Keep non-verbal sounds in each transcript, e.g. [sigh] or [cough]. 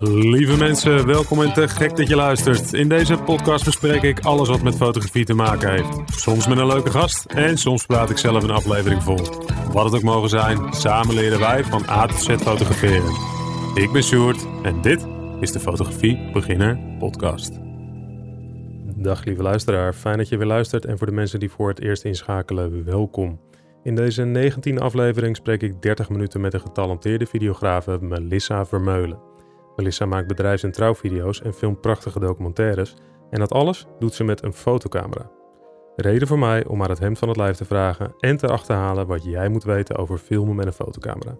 Lieve mensen, welkom en te gek dat je luistert. In deze podcast bespreek ik alles wat met fotografie te maken heeft. Soms met een leuke gast en soms praat ik zelf een aflevering vol. Wat het ook mogen zijn, samen leren wij van A tot Z fotograferen. Ik ben Sjoerd en dit is de Fotografie Beginner Podcast. Dag lieve luisteraar, fijn dat je weer luistert en voor de mensen die voor het eerst inschakelen, welkom. In deze 19e aflevering spreek ik 30 minuten met de getalenteerde videografe Melissa Vermeulen. Melissa maakt bedrijfs- en trouwvideo's en filmt prachtige documentaires. En dat alles doet ze met een fotocamera. Reden voor mij om haar het hemd van het lijf te vragen en te achterhalen wat jij moet weten over filmen met een fotocamera.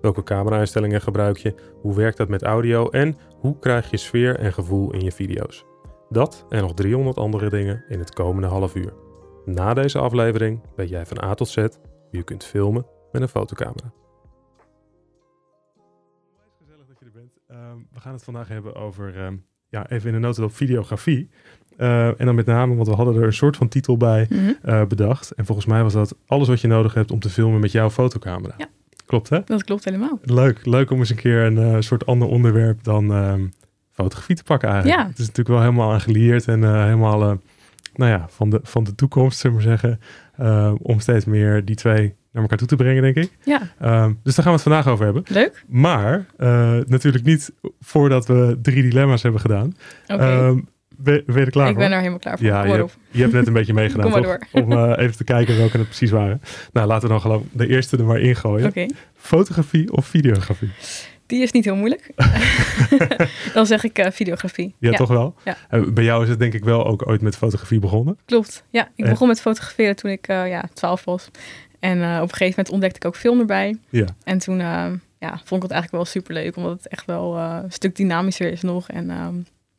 Welke camera-instellingen gebruik je? Hoe werkt dat met audio? En hoe krijg je sfeer en gevoel in je video's? Dat en nog 300 andere dingen in het komende half uur. Na deze aflevering weet jij van A tot Z hoe je kunt filmen met een fotocamera. We gaan het vandaag hebben over, ehm, ja, even in de notendop videografie. Uh, en dan met name, want we hadden er een soort van titel bij Mhm. uh, bedacht. En volgens mij was dat alles wat je nodig hebt om te filmen met jouw fotocamera. Ja. Klopt hè? Dat klopt helemaal. Leuk, leuk om eens een keer een eh, soort ander onderwerp dan ehm, fotografie te pakken eigenlijk. Ja. Het is natuurlijk wel helemaal aan geleerd en eh, helemaal, eh, nou ja, van de, van de toekomst, zullen we maar zeggen. eh, om steeds meer die twee naar elkaar toe te brengen, denk ik. Ja, Ehm, dus daar gaan we het vandaag over hebben. leuk. Maar eh, natuurlijk niet voordat we drie dilemma's hebben gedaan. Oké. Ehm, ben, ben je er klaar ik voor? ben er helemaal klaar voor. Ja, je hebt, op. je hebt net een beetje [laughs] meegedaan, Kom maar toch? Om eh, even te kijken welke het precies waren. Nou, laten we dan gewoon de eerste er maar ingooien. Oké, Fotografie of videografie? die is niet heel moeilijk. [laughs] Dan zeg ik eh, videografie. Ja, toch wel? Ja. Bij jou is het denk ik wel ook ooit met fotografie begonnen. Klopt. Ja, ik begon met fotograferen toen ik ja, 12 was. En eh, op een gegeven moment ontdekte ik ook film erbij. Ja. En toen eh, ja, vond ik het eigenlijk wel super leuk, omdat het echt wel eh, een stuk dynamischer is nog. En ehm,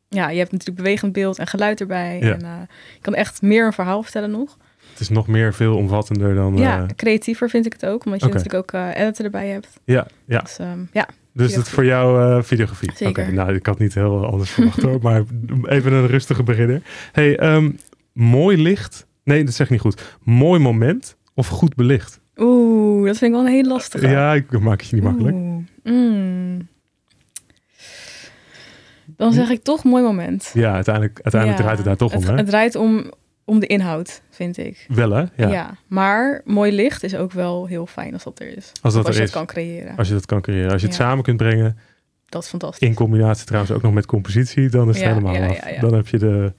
ja, je hebt natuurlijk bewegend beeld en geluid erbij. Ja. En je kan echt meer een verhaal vertellen nog. Het is nog meer veelomvattender dan... ja, creatiever vind ik het ook, omdat je natuurlijk ook editor erbij hebt. ja, ja. Dus ehm, ja, Dus het voor jou videografie. Oké, nou, ik had niet heel anders verwacht hoor. Maar even een rustige beginner. hey, ehm, mooi licht. Nee, dat zeg ik niet goed. Mooi moment of goed belicht? Oeh, dat vind ik wel een hele lastige. Ja, ik maak het je niet makkelijk. Mm. Dan zeg ik toch mooi moment. Ja, uiteindelijk, uiteindelijk Ja, draait het daar toch het, om, hè? Het draait om, om de inhoud, vind ik. Wel, hè? Ja. Ja. maar mooi licht is ook wel heel fijn als dat er is. Als dat als er je is. het kan creëren. Als je dat kan creëren. Als je het Ja. samen kunt brengen, Dat is fantastisch. in combinatie trouwens ook nog met compositie, dan is het helemaal af. Dan heb je de,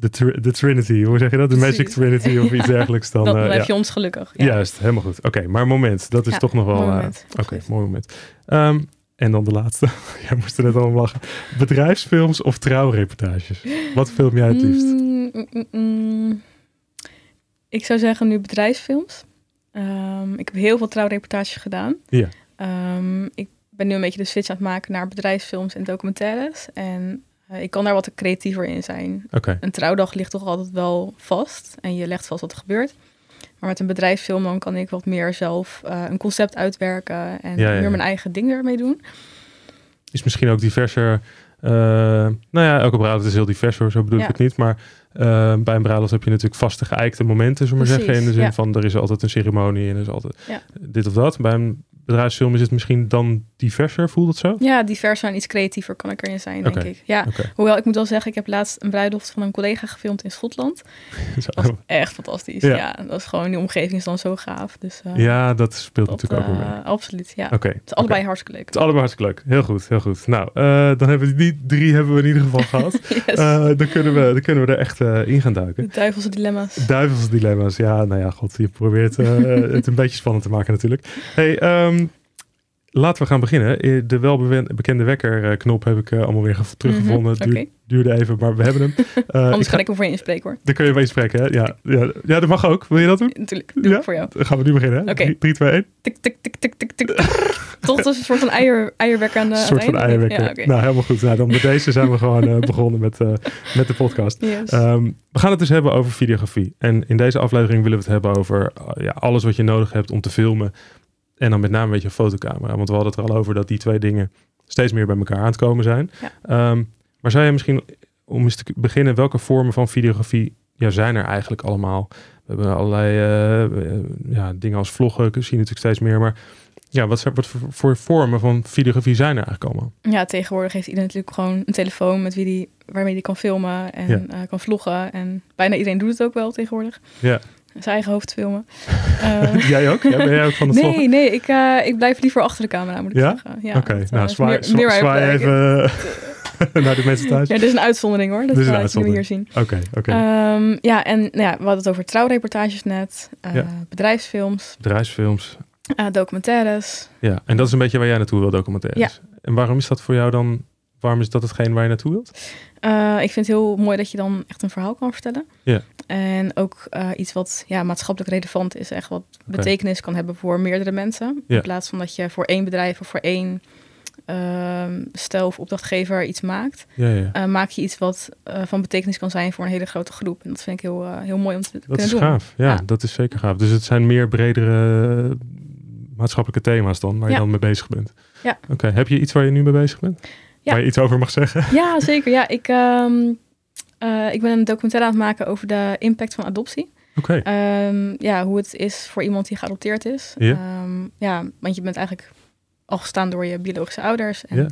de, tr- de Trinity, hoe zeg je dat? De. Magic Trinity of iets [laughs] dergelijks. Dan, dan eh, dan heb je ons gelukkig. Ja. Juist, helemaal goed. Oké, maar moment, dat is toch nog wel... eh, Oké, mooi moment. Ehm, en dan de laatste. [laughs] Jij moest er net al om lachen. Bedrijfsfilms of trouwreportages? Wat film jij het liefst? Mm, mm, mm. Ik zou zeggen nu bedrijfsfilms. Ehm, ik heb heel veel trouwreportages gedaan. Ja. Ehm, ik ben nu een beetje de switch aan het maken naar bedrijfsfilms en documentaires. En ik kan daar wat creatiever in zijn. Een trouwdag ligt toch altijd wel vast en je legt vast wat er gebeurt. Maar met een bedrijfsfilm kan ik wat meer zelf eh, een concept uitwerken en Ja, ja, ja. meer mijn eigen ding ermee doen. is misschien ook diverser... eh, nou ja, elke bruiloft is heel divers hoor, zo bedoel ik het niet. Maar eh, bij een bruiloft heb je natuurlijk vaste geëikte momenten, zullen we maar zeggen. In de zin van, er is altijd een ceremonie en er is altijd dit of dat. Bij een bedrijfsfilm is het misschien dan diverser, voelt het zo? Ja, diverser en iets creatiever kan ik erin zijn, denk ik. Ja, hoewel ik moet wel zeggen, ik heb laatst een bruiloft van een collega gefilmd in Schotland. Zo. [laughs] Dat was echt fantastisch. Ja. Ja. dat is gewoon, die omgeving is dan zo gaaf. Dus eh, Ja, dat speelt dat, natuurlijk ook mee. eh, absoluut, ja. Oké. Het is allebei hartstikke leuk. Het is allemaal hartstikke leuk. Heel goed, heel goed. Nou, eh, dan hebben we die drie hebben we in ieder geval [laughs] gehad. Yes. Eh, dan, kunnen we, dan kunnen we er echt in gaan duiken. de duivelse dilemma's. Duivelse dilemma's. Ja, nou ja, god, je probeert [laughs] het een beetje spannend te maken natuurlijk. Hey, ehm, laten we gaan beginnen. Eh, De welbekende wekkerknop heb ik eh, allemaal weer gev- teruggevonden. Mhm, Duur-. Duurde even, maar we hebben hem. [laughs] Eh, Anders ga- ik hem voor je inspreken hoor. Dan kun je wel inspreken, hè? Ja, ja, ja, dat mag ook. Wil je dat doen? Natuurlijk, doe Ja? ik voor jou. Dan gaan we nu beginnen. Oké. 3, 2, 1. Tik, tik, tik, tik, tik, tik. Toch een soort van eier, eierwekker aan de Een soort van eierwekker. Ja. Nou, helemaal goed. Nou, dan met deze zijn we gewoon begonnen met, met de podcast. Yes. Ehm, we gaan het dus hebben over videografie. En in deze aflevering willen we het hebben over ja, alles wat je nodig hebt om te filmen. En dan met name een beetje een fotocamera. Want we hadden het er al over dat die twee dingen steeds meer bij elkaar aan het komen zijn. Ja. Ehm, maar zou je misschien, om eens te beginnen, welke vormen van videografie ja, zijn er eigenlijk allemaal? We hebben allerlei eh, eh, ja, dingen als vloggen, zie je natuurlijk steeds meer. Maar ja, wat, zijn, wat voor, voor vormen van videografie zijn er eigenlijk allemaal? Ja, tegenwoordig heeft iedereen natuurlijk gewoon een telefoon met wie die, waarmee die kan filmen en Ja. eh, kan vloggen. En bijna iedereen doet het ook wel tegenwoordig. Ja. Zijn eigen hoofd filmen. [laughs] Eh, jij ook? Ja, ben jij ook van het vloggen? nee, nee, ik, eh, ik blijf liever achter de camera, moet ik Ja? zeggen. Ja, Oké, nou eh, zwaai, meer- zwaai even [laughs] naar de mensen thuis. Ja, dit is een uitzondering hoor. Dat, is een jullie hier zien. Oké, oké. Ehm, ja, en nou ja, we hadden het over trouwreportages net, Ja. bedrijfsfilms, Bedrijfsfilms. documentaires. Ja, en dat is een beetje waar jij naartoe wil, documentaires. En waarom is dat voor jou dan, waarom is dat hetgeen waar je naartoe wilt? Ik vind het heel mooi dat je dan echt een verhaal kan vertellen. Ja. En ook eh, iets wat ja, maatschappelijk relevant is, echt wat betekenis kan hebben voor meerdere mensen. Ja. In plaats van dat je voor één bedrijf of voor één ehm, stel of opdrachtgever iets maakt, Ja, ja. eh, maak je iets wat eh, van betekenis kan zijn voor een hele grote groep. En dat vind ik heel, heel mooi om te Dat kunnen is doen. gaaf. Ja, Ja. dat is zeker gaaf. Dus het zijn meer bredere maatschappelijke thema's dan, waar je dan mee bezig bent. Ja. Oké, heb je iets waar je nu mee bezig bent? Waar je iets over mag zeggen? Ja, zeker. Ja, ik, ehm, eh, ik ben een documentaire aan het maken over de impact van adoptie. Oké, Ehm, ja, hoe het is voor iemand die geadopteerd is. Ja. Ehm, ja, want je bent eigenlijk al gestaan door je biologische ouders. En, Ja.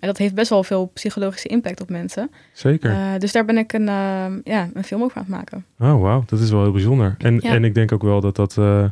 en dat heeft best wel veel psychologische impact op mensen. zeker. Eh, dus daar ben ik een, ehm, ja, een film over aan het maken. oh, wauw, dat is wel heel bijzonder. En, Ja. en ik denk ook wel dat dat, eh,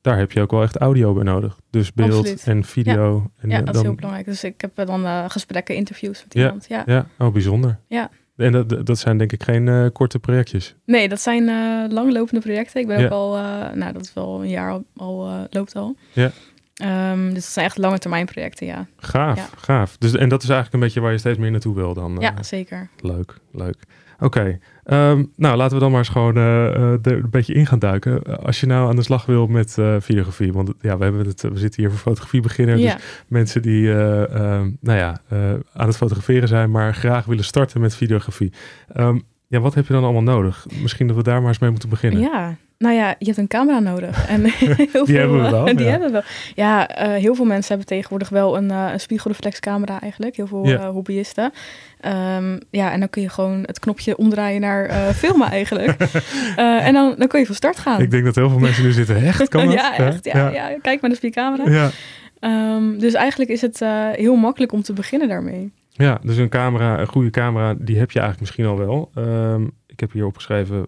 daar heb je ook wel echt audio bij nodig. Dus beeld Absoluut. en video. En, Ja, dat dan, is heel belangrijk. Dus ik heb dan gesprekken, interviews met Ja. iemand. Ja. Ja, oh, bijzonder. Ja. En dat, dat zijn denk ik geen eh, korte projectjes. Nee, dat zijn eh, langlopende projecten. Ik ben Ja. ook al, eh, nou dat is wel een jaar al, al loopt al. Ja. Ehm, dus het zijn echt lange termijn projecten, ja. Gaaf, Ja. gaaf. Dus, en dat is eigenlijk een beetje waar je steeds meer naartoe wil dan. Ja, zeker. Leuk, leuk. Oké, ehm, nou laten we dan maar eens gewoon eh, eh, er een beetje in gaan duiken. Eh, Als je nou aan de slag wil met videografie, want ja, we, hebben het, we zitten hier voor fotografie beginnen. Ja. Dus mensen die eh, ehm, nou ja, aan het fotograferen zijn, maar graag willen starten met videografie. Ehm, ja, wat heb je dan allemaal nodig? Misschien dat we daar maar eens mee moeten beginnen. Ja, nou ja, je hebt een camera nodig. [laughs] En heel Die hebben we wel, [laughs] Die ja. hebben we wel. Ja, eh, heel veel mensen hebben tegenwoordig wel een, eh, een spiegelreflexcamera eigenlijk. Heel veel eh, hobbyisten. Ehm, ja, en dan kun je gewoon het knopje omdraaien naar [laughs] filmen eigenlijk. En dan, dan kun je van start gaan. Ik denk dat heel veel mensen nu zitten, echt? Kan dat? ja, echt. Ja, ja. kijk maar de spiercamera. ja. Ehm, dus eigenlijk is het heel makkelijk om te beginnen daarmee. Ja, dus een camera, een goede camera, die heb je eigenlijk misschien al wel. Ehm, ik heb hier opgeschreven, eh,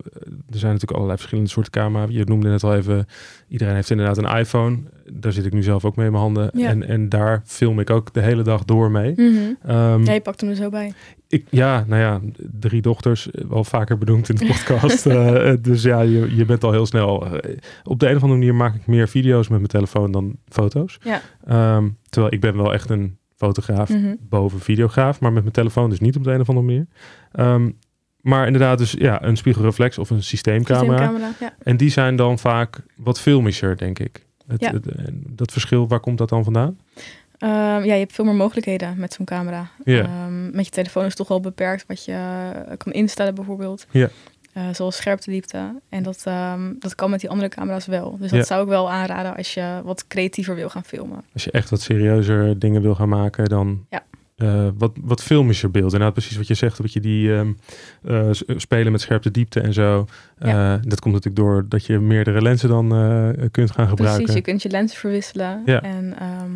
er zijn natuurlijk allerlei verschillende soorten camera. Je noemde net al even, iedereen heeft inderdaad een iPhone. Daar zit ik nu zelf ook mee in mijn handen. Ja. En, en daar film ik ook de hele dag door mee. Ja, je pakt hem er zo bij. ik, ja, nou ja, drie dochters, eh, wel vaker benoemd in de podcast. [laughs] Eh, dus ja, je, je bent al heel snel. op de een of andere manier maak ik meer video's met mijn telefoon dan foto's. Ja. Ehm, terwijl ik ben wel echt een fotograaf Mhm. boven videograaf, maar met mijn telefoon dus niet op de een of andere manier. Ehm, maar inderdaad, dus ja, een spiegelreflex of een systeemcamera. Systeemcamera, ja. En die zijn dan vaak wat filmischer, denk ik. Het, Ja. het- en dat verschil, waar komt dat dan vandaan? Ehm, ja, je hebt veel meer mogelijkheden met zo'n camera. Ehm, met je telefoon is toch wel beperkt wat je eh, kan instellen bijvoorbeeld. Ja. Eh, zoals scherptediepte. En dat, ehm, dat kan met die andere camera's wel. Dus dat zou ik wel aanraden als je wat creatiever wil gaan filmen. Als je echt wat serieuzer dingen wil gaan maken, dan Ja. Eh, wat, wat filmischer beeld. Inderdaad, precies wat je zegt, dat je die ehm, eh, s- spelen met scherpte diepte en zo. Ja. Eh, dat komt natuurlijk door dat je meerdere lenzen dan eh, kunt gaan gebruiken. Precies, je kunt je lenzen verwisselen. Ja. En ehm,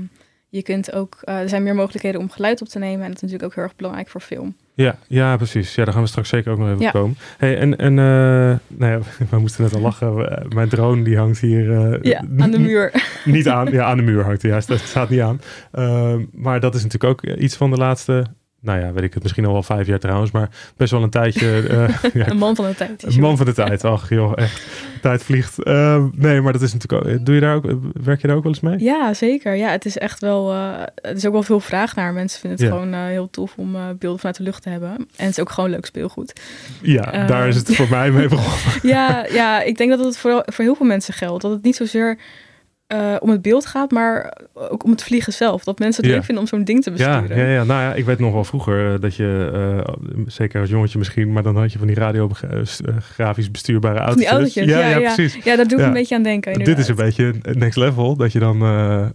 je kunt ook, eh, er zijn meer mogelijkheden om geluid op te nemen. En dat is natuurlijk ook heel erg belangrijk voor film. Ja, ja, precies. Ja, daar gaan we straks zeker ook nog even Ja. op komen. Hey, en en eh, nou ja, [laughs] we moesten net al lachen. Eh, Mijn drone die hangt hier... Ja, aan de muur. [laughs] Niet aan, ja, aan de muur hangt hij juist. Dat staat niet aan. Ehm, maar dat is natuurlijk ook iets van de laatste... Nou ja, weet ik het misschien al wel vijf jaar trouwens. Maar best wel een tijdje... eh, [laughs] ja, [laughs] Een man van de tijd. een man van de tijd. Ach joh, echt. Tijd vliegt. Ehm, nee, maar dat is natuurlijk ook... Doe je daar ook... Werk je daar ook wel eens mee? Ja, zeker. Ja, het is echt wel. eh er is ook wel veel vraag naar. Mensen vinden het gewoon eh, heel tof om beelden vanuit de lucht te hebben. En het is ook gewoon leuk speelgoed. Ja, Ehm. daar is het voor mij mee [laughs] begonnen. ja, ja, ik denk dat het voor, voor heel veel mensen geldt. Dat het niet zozeer eh, om het beeld gaat, maar ook om het vliegen zelf. Dat mensen het Ja. leuk vinden om zo'n ding te Ja, besturen. ja, ja, nou ja, ik weet nog wel vroeger eh, dat je, eh, zeker als jongetje misschien, maar dan had je van die radiografisch bestuurbare die autootjes. Ja, Ja, ja, ja. precies. Ja, daar doe ik Ja. een beetje aan denken. Dit is een beetje next level, dat je dan, eh,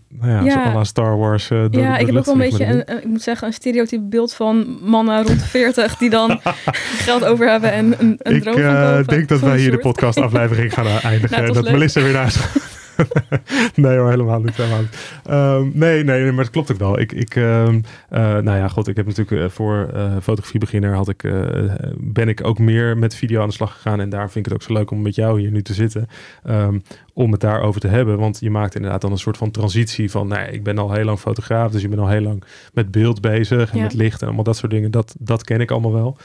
nou ja, Ja. la Star Wars. door, Ja, de ik heb ook wel een beetje een, ik moet zeggen, een stereotype beeld van mannen rond de 40 die dan [laughs] geld over hebben en een, een Ik droom kopen. denk dat wij hier de soort. podcastaflevering gaan [laughs] eindigen. Nou, en dat leuk. Melissa weer naar. [laughs] nee hoor, helemaal niet. Helemaal niet. Ehm, nee, nee, nee, maar het klopt ook wel. Ik, ik ehm, eh, nou ja, god, ik heb natuurlijk uh, voor uh, fotografiebeginner had ik, ben ik ook meer met video aan de slag gegaan. En daar vind ik het ook zo leuk om met jou hier nu te zitten. Um, om het daarover te hebben. Want je maakt inderdaad dan een soort van transitie van, nee, ik ben al heel lang fotograaf. Dus je bent al heel lang met beeld bezig en ja. met licht en allemaal dat soort dingen. Dat, dat ken ik allemaal wel.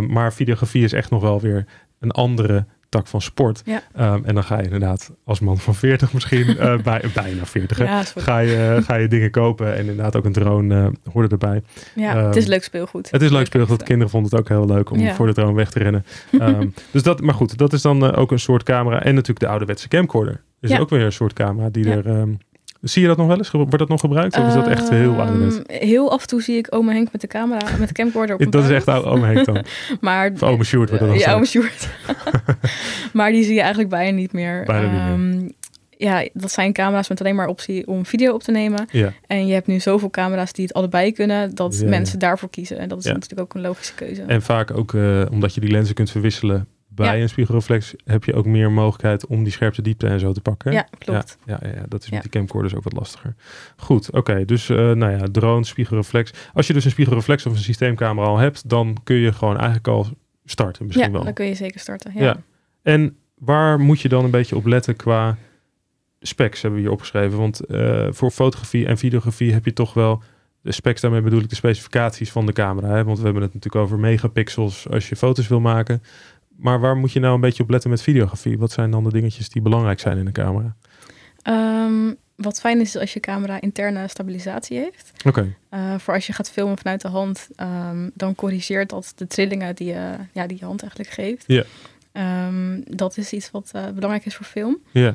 maar videografie is echt nog wel weer een andere tak van sport. Ja. Um, en dan ga je inderdaad als man van 40 misschien, uh, [laughs] bij, bijna 40, ja, ga, je, ga je dingen kopen. En inderdaad ook een drone uh, hoorde erbij. Ja, um, het is leuk speelgoed. Het is leuk speelgoed. Kinderen vonden het ook heel leuk om ja. voor de drone weg te rennen. Um, [laughs] dus dat, maar goed, dat is dan uh, ook een soort camera. En natuurlijk de ouderwetse camcorder. Dus ook weer een soort camera die er Zie je dat nog wel eens? Wordt dat nog gebruikt? Of is dat echt heel ouderwets? Heel af en toe zie ik oma Henk met de camera, met de camcorder op Dat is echt oma Henk dan? [laughs] maar, of oma Sjoerd wordt dat dan Ja, oma Sjoerd. [laughs] maar die zie je eigenlijk bijna niet meer. Bijna niet meer. Um, ja, dat zijn camera's met alleen maar optie om video op te nemen. Ja. En je hebt nu zoveel camera's die het allebei kunnen, dat ja, mensen daarvoor kiezen. En dat is natuurlijk ook een logische keuze. En vaak ook uh, omdat je die lenzen kunt verwisselen bij een spiegelreflex heb je ook meer mogelijkheid om die scherpte diepte en zo te pakken. Ja, klopt. Ja, ja, ja dat is met die camcorders ook wat lastiger. Goed, oké. dus uh, nou ja, drone, spiegelreflex. Als je dus een spiegelreflex of een systeemcamera al hebt, dan kun je gewoon eigenlijk al starten misschien ja, wel. dan kun je zeker starten. Ja. En waar moet je dan een beetje op letten qua specs hebben we hier opgeschreven? Want uh, voor fotografie en videografie heb je toch wel de specs, daarmee bedoel ik de specificaties van de camera. Hè? Want we hebben het natuurlijk over megapixels als je foto's wil maken. Maar waar moet je nou een beetje op letten met videografie? Wat zijn dan de dingetjes die belangrijk zijn in een camera? Um, wat fijn is als je camera interne stabilisatie heeft. Oké. Okay. Uh, voor als je gaat filmen vanuit de hand, um, dan corrigeert dat de trillingen die je, ja, die je hand eigenlijk geeft. Ja. Yeah. Um, dat is iets wat uh, belangrijk is voor film. Ja. Yeah.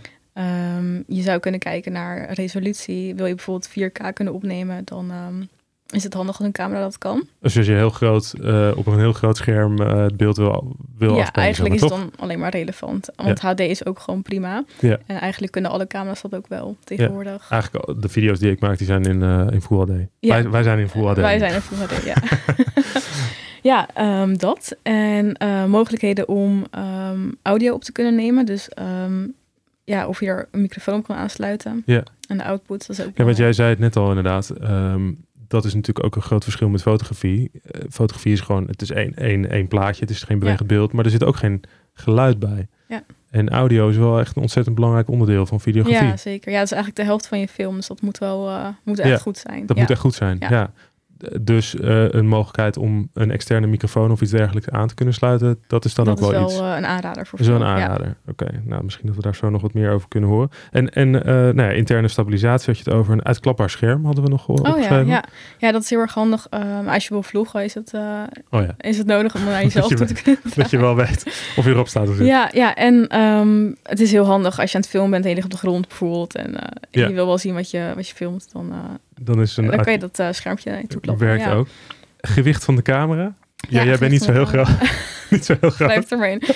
je zou kunnen kijken naar resolutie. Wil je bijvoorbeeld 4K kunnen opnemen, dan is het handig als een camera dat kan. Dus als je heel groot, uh, op een heel groot scherm uh, het beeld wil, wil Ja, afspelen, eigenlijk is het dan alleen maar relevant. Want ja. HD is ook gewoon prima. Ja. En eigenlijk kunnen alle camera's dat ook wel tegenwoordig. Ja, eigenlijk de video's die ik maak, die zijn in, uh, in Full HD. Wij, wij zijn in Full HD. Wij zijn in Full HD, ja. [laughs] ja, um, dat. En mogelijkheden om um, audio op te kunnen nemen. Dus um, ja, of je er een microfoon kan aansluiten. Ja. En de output, dat is ook Ja, want jij zei het net al inderdaad. Um, dat is natuurlijk ook een groot verschil met fotografie. Uh, fotografie is gewoon, het is één, één, één plaatje, het is geen bewegend ja. beeld, maar er zit ook geen geluid bij. Ja. En audio is wel echt een ontzettend belangrijk onderdeel van videografie. Ja, zeker. Ja, dat is eigenlijk de helft van je film, dus dat moet wel uh, moet echt ja, goed zijn. Dat moet echt goed zijn, ja. Dus uh, een mogelijkheid om een externe microfoon of iets dergelijks aan te kunnen sluiten, dat is dan dat ook wel, wel iets. Dat is wel een aanrader voor een aanrader. Ja. Oké, okay. nou misschien dat we daar zo nog wat meer over kunnen horen. En, en uh, nou ja, interne stabilisatie had je het over. Een uitklapbaar scherm hadden we nog gehoord. Oh ja, ja. ja, dat is heel erg handig. Um, als je wil vloggen is het, uh, oh, ja. is het nodig om [laughs] naar jezelf toe te kunnen. dat je wel weet of je erop staat of Ja, ja en um, het is heel handig als je aan het filmen bent en je ligt op de grond bijvoorbeeld. En je wil wel zien wat je, wat je filmt, dan, dan, is een dan kan je dat schermpje naartoe klappen. Werkt ja. ook. Gewicht van de camera? Ja, Ja, jij bent niet zo heel groot. [laughs] niet zo heel groot. Blijf ermee. [laughs]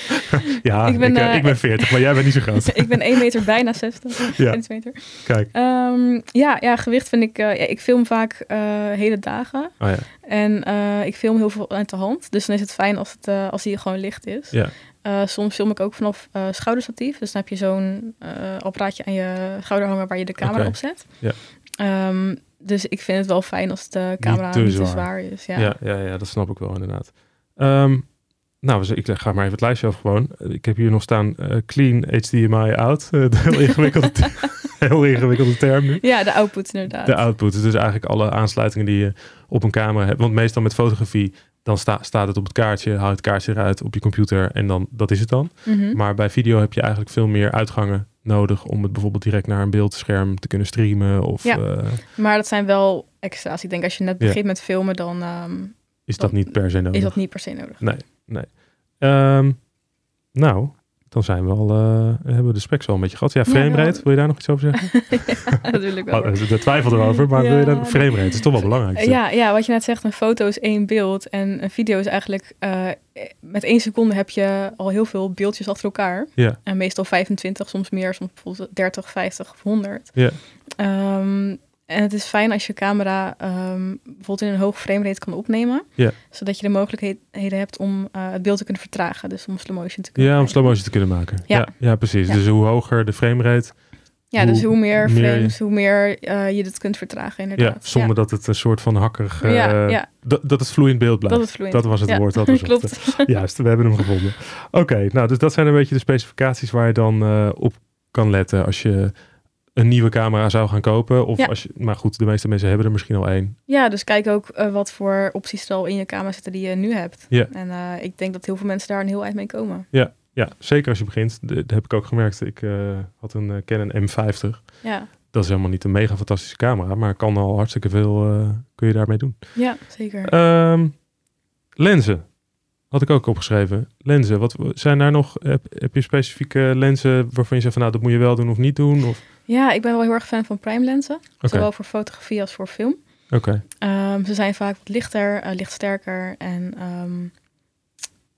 Ja, Ik ik ben, ben, eh, ik ben 40, maar jij bent niet zo groot. [laughs] ik ben 1 meter, bijna 60 Ja. centimeter. Kijk. Ehm, ja, ja, gewicht vind ik... eh, ja, ik film vaak eh, hele dagen. Oh ja. En eh, ik film heel veel uit de hand. Dus dan is het fijn als, het, eh, als die gewoon licht is. Ja. Eh, soms film ik ook vanaf eh, schouderstatief. Dus dan heb je zo'n eh, apparaatje aan je schouder hangen waar je de camera Oké. op zet. Ja. Ehm, dus ik vind het wel fijn als de camera te niet te zwaar. zwaar is. Ja. Ja. Ja, ja, dat snap ik wel inderdaad. Ehm, nou, ik ga maar even het lijstje af gewoon. Ik heb hier nog staan eh, clean HDMI out. [laughs] Eh, de heel ingewikkelde, [laughs] heel ingewikkelde term nu. Ja, de output inderdaad. De output. Dus eigenlijk alle aansluitingen die je op een camera hebt. Want meestal met fotografie, dan sta, staat het op het kaartje. Haal het kaartje eruit op je computer en dan dat is het dan. Mhm. Maar bij video heb je eigenlijk veel meer uitgangen nodig om het bijvoorbeeld direct naar een beeldscherm te kunnen streamen. Of Ja. eh, Maar dat zijn wel extra's. Ik denk als je net Ja. begint met filmen, dan ehm, is dat niet per se nodig. is dat niet per se nodig. Nee, nee. Ehm, nou, dan zijn we al, eh, hebben we de specs wel een beetje gehad. Ja, Ja, framerate, wel. wil je daar nog iets over zeggen? [laughs] ja, ik wel. Oh, de twijfel erover, maar wil je Ja, daar framerate? is toch wel belangrijk. Ja, ja, wat je net zegt, een foto is één beeld. En een video is eigenlijk... eh, met één seconde heb je al heel veel beeldjes achter elkaar. Ja, En meestal 25, soms meer, soms bijvoorbeeld 30, 50 of 100. ja, Ehm, en het is fijn als je camera ehm, bijvoorbeeld in een hoog framerate kan opnemen. Ja. Zodat je de mogelijkheden hebt om eh, het beeld te kunnen vertragen. Dus om slow motion te kunnen ja, om slow motion te kunnen maken. Ja, Ja. ja, precies. Dus hoe hoger de framerate, Ja, dus hoe meer meer je- frames, hoe meer eh, je dit kunt vertragen Ja, inderdaad. zonder dat het een soort van hakkerig... eh, Ja, ja. Dat, het vloeiend beeld blijft. Dat het vloeiend. Dat was het Ja, woord. Dat was het. Klopt. [laughs] Juist, we hebben hem gevonden. Oké, nou, dus dat zijn een beetje de specificaties waar je dan eh, op kan letten als je een nieuwe camera zou gaan kopen. Of Ja. als je, maar goed, de meeste mensen hebben er misschien al één. Ja, dus kijk ook eh, wat voor opties er al in je camera zitten die je nu hebt. Ja. En eh, ik denk dat heel veel mensen daar een heel eind mee komen. Ja, zeker als je begint. Dat heb ik ook gemerkt. Ik eh, had een eh, Canon M50. Ja, Dat is helemaal niet een mega fantastische camera, maar kan al hartstikke veel eh, kun je daarmee doen. ja zeker. Ehm, lenzen. Had ik ook opgeschreven. Lenzen. Wat zijn daar nog? Heb, heb je specifieke lenzen waarvan je zegt van nou dat moet je wel doen of niet doen? Of... Ja, ik ben wel heel erg fan van prime lenzen. Zowel voor fotografie als voor film. oké. Ehm, ze zijn vaak wat lichter, eh, lichtsterker en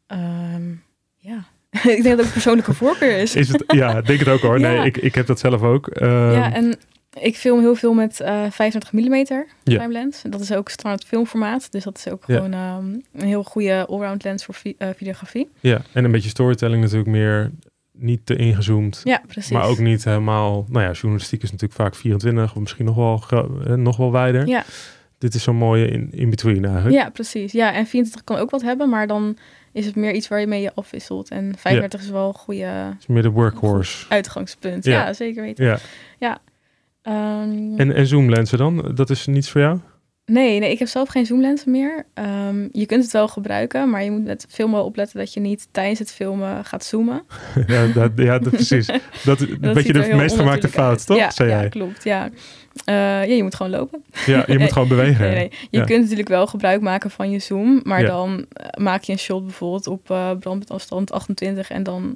ehm, ja. [laughs] ik denk dat het ook persoonlijke voorkeur is. Is het? Ja, ik denk het ook hoor. [laughs] Nee, Ja. ik, ik heb dat zelf ook. Ehm, ja, en ik film heel veel met eh 35 mm prime lens. En Dat is ook standaard filmformaat. Dus dat is ook gewoon ehm, een heel goede allround lens voor vi- eh, videografie. ja, en een beetje storytelling natuurlijk meer niet te ingezoomd. Ja, precies. Maar ook niet helemaal, nou ja, journalistiek is natuurlijk vaak 24 of misschien nog wel, eh, nog wel wijder. Ja. Dit is zo'n mooie in, in between eigenlijk. Ja, precies. Ja, en 24 kan ook wat hebben, maar dan is het meer iets waar je mee je afwisselt. En 35 is wel een goede is meer de workhorse. uitgangspunt. Ja. Ja, zeker weten. Ja. Ehm, En, en zoomlenzen dan? Dat is niets voor jou? Nee, nee, ik heb zelf geen zoomlenzen meer. Ehm, je kunt het wel gebruiken, maar je moet met filmen opletten dat je niet tijdens het filmen gaat zoomen. [laughs] ja, dat, ja dat, [laughs] precies. Dat, een beetje ziet er de meest gemaakte fout, toch? Ja, Zei ja jij. klopt. Ja. Eh, ja, je moet gewoon lopen. Ja, je moet gewoon [laughs] bewegen. Nee, nee. Je Ja. kunt natuurlijk wel gebruik maken van je zoom, maar Ja. dan eh, maak je een shot bijvoorbeeld op eh brandafstand 28 en dan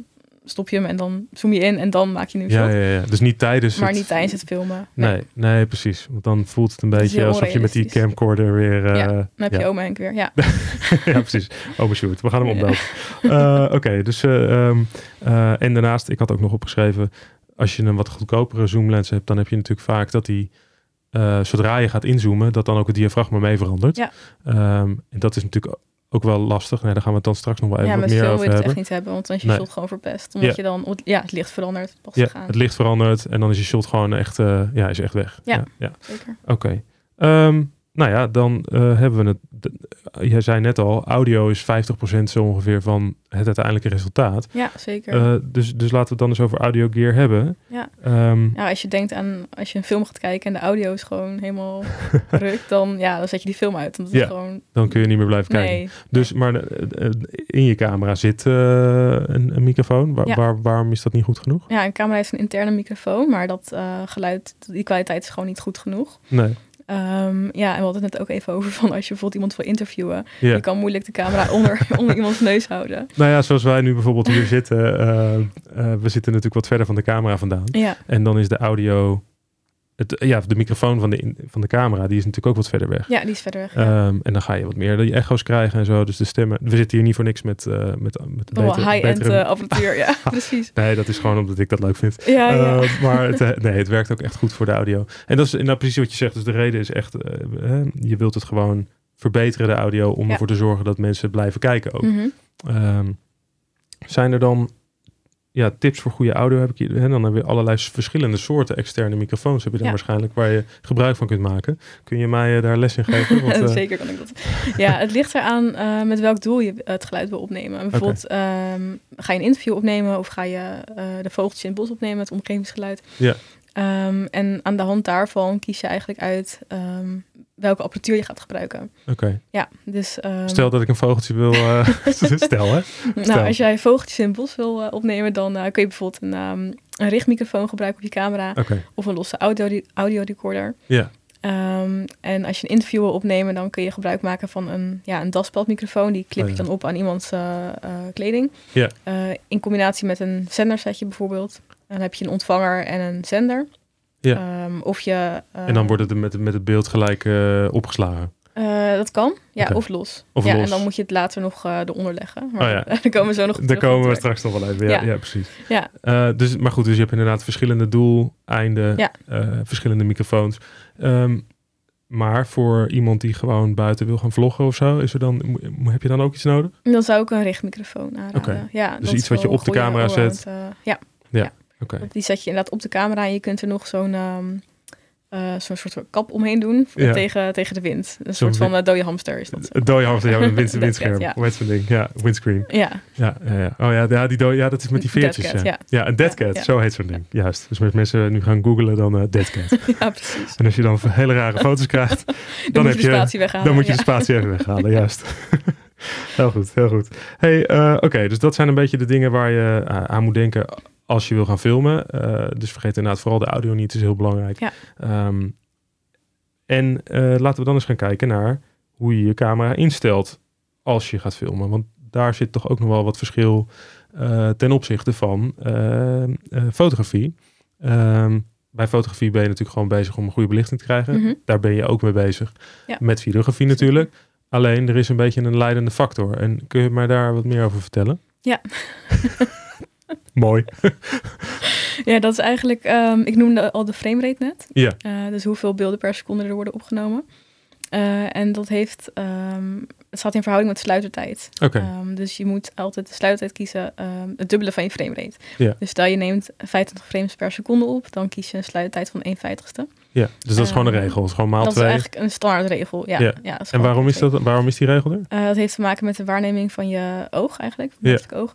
stop je hem en dan zoom je in en dan maak je een Ja, shot. ja, ja. Dus niet tijdens maar het... niet tijdens het filmen. Nee, nee, precies. Want dan voelt het een is beetje alsof je met die camcorder weer... eh, Ja, Dan heb je ja. oma Henk weer. Ja. [laughs] ja, precies. Sjoerd. We gaan hem opbellen. Eh, [laughs] Oké, dus... eh, ehm, eh, en daarnaast, ik had ook nog opgeschreven... Als je een wat goedkopere zoomlens hebt... dan heb je natuurlijk vaak dat die... eh, zodra je gaat inzoomen... dat dan ook het diafragma mee verandert. Ja. Ehm, en dat is natuurlijk ook wel lastig. Nee, daar gaan we het dan straks nog wel even ja, wat met meer film over wil je het hebben. echt niet hebben, want dan is je Nee. shot gewoon verpest. Omdat Ja. je dan, ja, het licht verandert. Pas Ja, gaan. het licht verandert en dan is je shot gewoon echt, eh, ja, is echt weg. Ja. ja. Zeker. Oké. Ehm, nou ja, dan eh, hebben we het. Jij zei net al, audio is 50% zo ongeveer van het uiteindelijke resultaat. Ja, zeker. Eh, dus, dus laten we het dan eens over audio gear hebben. Ja. Ehm, ja, als je denkt aan, als je een film gaat kijken en de audio is gewoon helemaal [laughs] ruk, dan, ja, dan zet je die film uit. Ja. gewoon, dan kun je niet meer blijven kijken. nee. Dus, maar eh, in je camera zit een, een microfoon. Waar, Ja. waar, waarom is dat niet goed genoeg? Ja, een camera heeft een interne microfoon, maar dat geluid, die kwaliteit is gewoon niet goed genoeg. Nee. Ehm, ja, en we hadden het net ook even over van als je bijvoorbeeld iemand wil interviewen, je kan moeilijk de camera onder, [laughs] onder iemands neus houden. Nou ja, zoals wij nu bijvoorbeeld hier zitten. eh, eh, we zitten natuurlijk wat verder van de camera vandaan. Ja, En dan is de audio, het, ja, de microfoon van de, van de camera, die is natuurlijk ook wat verder weg. ja die is verder weg. Ja. Ehm, en dan ga je wat meer die echo's krijgen en zo. Dus de stemmen. We zitten hier niet voor niks met, eh met, met high-end apparatuur, ja, [laughs] precies. Nee, dat is gewoon omdat ik dat leuk vind. Ja, ja. Eh, maar het, eh, nee, het werkt ook echt goed voor de audio. En dat is nou precies wat je zegt. Dus de reden is echt, je wilt het gewoon verbeteren, de audio, om Ja. ervoor te zorgen dat mensen blijven kijken ook. Mhm. Ehm, zijn er dan ja, tips voor goede audio? Heb ik hier, en dan hebben we allerlei verschillende soorten externe microfoons. Heb je dan Ja. waarschijnlijk waar je gebruik van kunt maken. Kun je mij eh, daar les in geven? [laughs] Want, eh, Zeker kan ik dat. Ja, het ligt eraan eh, met welk doel je het geluid wil opnemen. Bijvoorbeeld, ehm, ga je een interview opnemen of ga je de vogeltjes in het bos opnemen, het omgevingsgeluid. Ja. Ehm, en aan de hand daarvan kies je eigenlijk uit ehm, welke apparatuur je gaat gebruiken. Oké, Ja, dus ehm, stel dat ik een vogeltje wil... eh, [laughs] [laughs] stel hè? stel. nou, als jij vogeltjes in bos wil eh, opnemen, dan eh, kun je bijvoorbeeld een, ehm, een richtmicrofoon gebruiken op je camera of een losse audio, audio recorder. ja. Ehm, en als je een interview wil opnemen, dan kun je gebruik maken van een, ja, een daspeldmicrofoon. Die klip Oh, je ja. dan op aan iemands kleding. Ja. In combinatie met een zendersetje bijvoorbeeld. Dan heb je een ontvanger en een zender. Ja. Ehm, of je... eh, En dan wordt het met, met het beeld gelijk eh, opgeslagen. eh, dat kan, ja, of los. Of ja, los. en dan moet je het later nog eh eronder leggen. Maar Oh ja. [laughs] daar komen we zo nog Daar komen we straks nog wel even. Ja, ja. Ja. precies. Ja. Eh, dus, maar goed, dus je hebt inderdaad verschillende doeleinden, Ja. eh, verschillende microfoons. Ehm, maar voor iemand die gewoon buiten wil gaan vloggen of zo, is er dan, heb je dan ook iets nodig? Dan zou ik een richtmicrofoon aanraden. Oké. Ja, Dus iets wat je op de camera zet. eh, ja. Ja. ja. Die zet je inderdaad op de camera en je kunt er nog zo'n zo'n soort kap omheen doen Ja. tegen, tegen de wind. Een soort van eh, dode hamster is dat. Het dode hamster, ja, een wind, [laughs] windscherm. cat, ja. Ding? Ja, windscreen. Ja, Ja, ja, ja. Oh ja, ja, die ja, dat is met die veertjes. cat, ja. ja. een dead cat, zo heet zo'n ding. Juist. Dus als mensen nu gaan googlen, dan eh, dead cat. [laughs] ja, precies. en als je dan hele rare [laughs] foto's krijgt, Dan, dan, moet heb je de spatie weghalen. dan moet je de spatie even weghalen. Juist. heel goed, heel goed. Hey, oké, dus dat zijn een beetje de dingen waar je aan moet denken als je wil gaan filmen. Eh, dus vergeet inderdaad vooral de audio niet, is heel belangrijk. Ja. Ehm, en eh, laten we dan eens gaan kijken naar hoe je je camera instelt als je gaat filmen. Want daar zit toch ook nog wel wat verschil eh, ten opzichte van fotografie. Ehm, bij fotografie ben je natuurlijk gewoon bezig om een goede belichting te krijgen. Mhm. Daar ben je ook mee bezig. Ja. Met videografie natuurlijk. Alleen er is een beetje een leidende factor. En kun je mij daar wat meer over vertellen? Ja. [laughs] Mooi. [laughs] Ja, dat is eigenlijk, ehm, ik noemde al de framerate net. Ja. Eh, dus hoeveel beelden per seconde er worden opgenomen. Eh, en dat heeft, ehm, het staat in verhouding met sluitertijd. Oké. Ehm, dus je moet altijd de sluitertijd kiezen, het dubbele van je framerate. Ja. Dus stel je neemt 25 frames per seconde op, dan kies je een sluitertijd van 1 vijftigste. ja, dus dat is gewoon een regel. Het is gewoon maal Dat is eigenlijk een standaardregel. Ja, Ja. ja. En waarom is, dat, waarom is die regel er? Eh, dat heeft te maken met de waarneming van je oog eigenlijk, van Ja. het oog.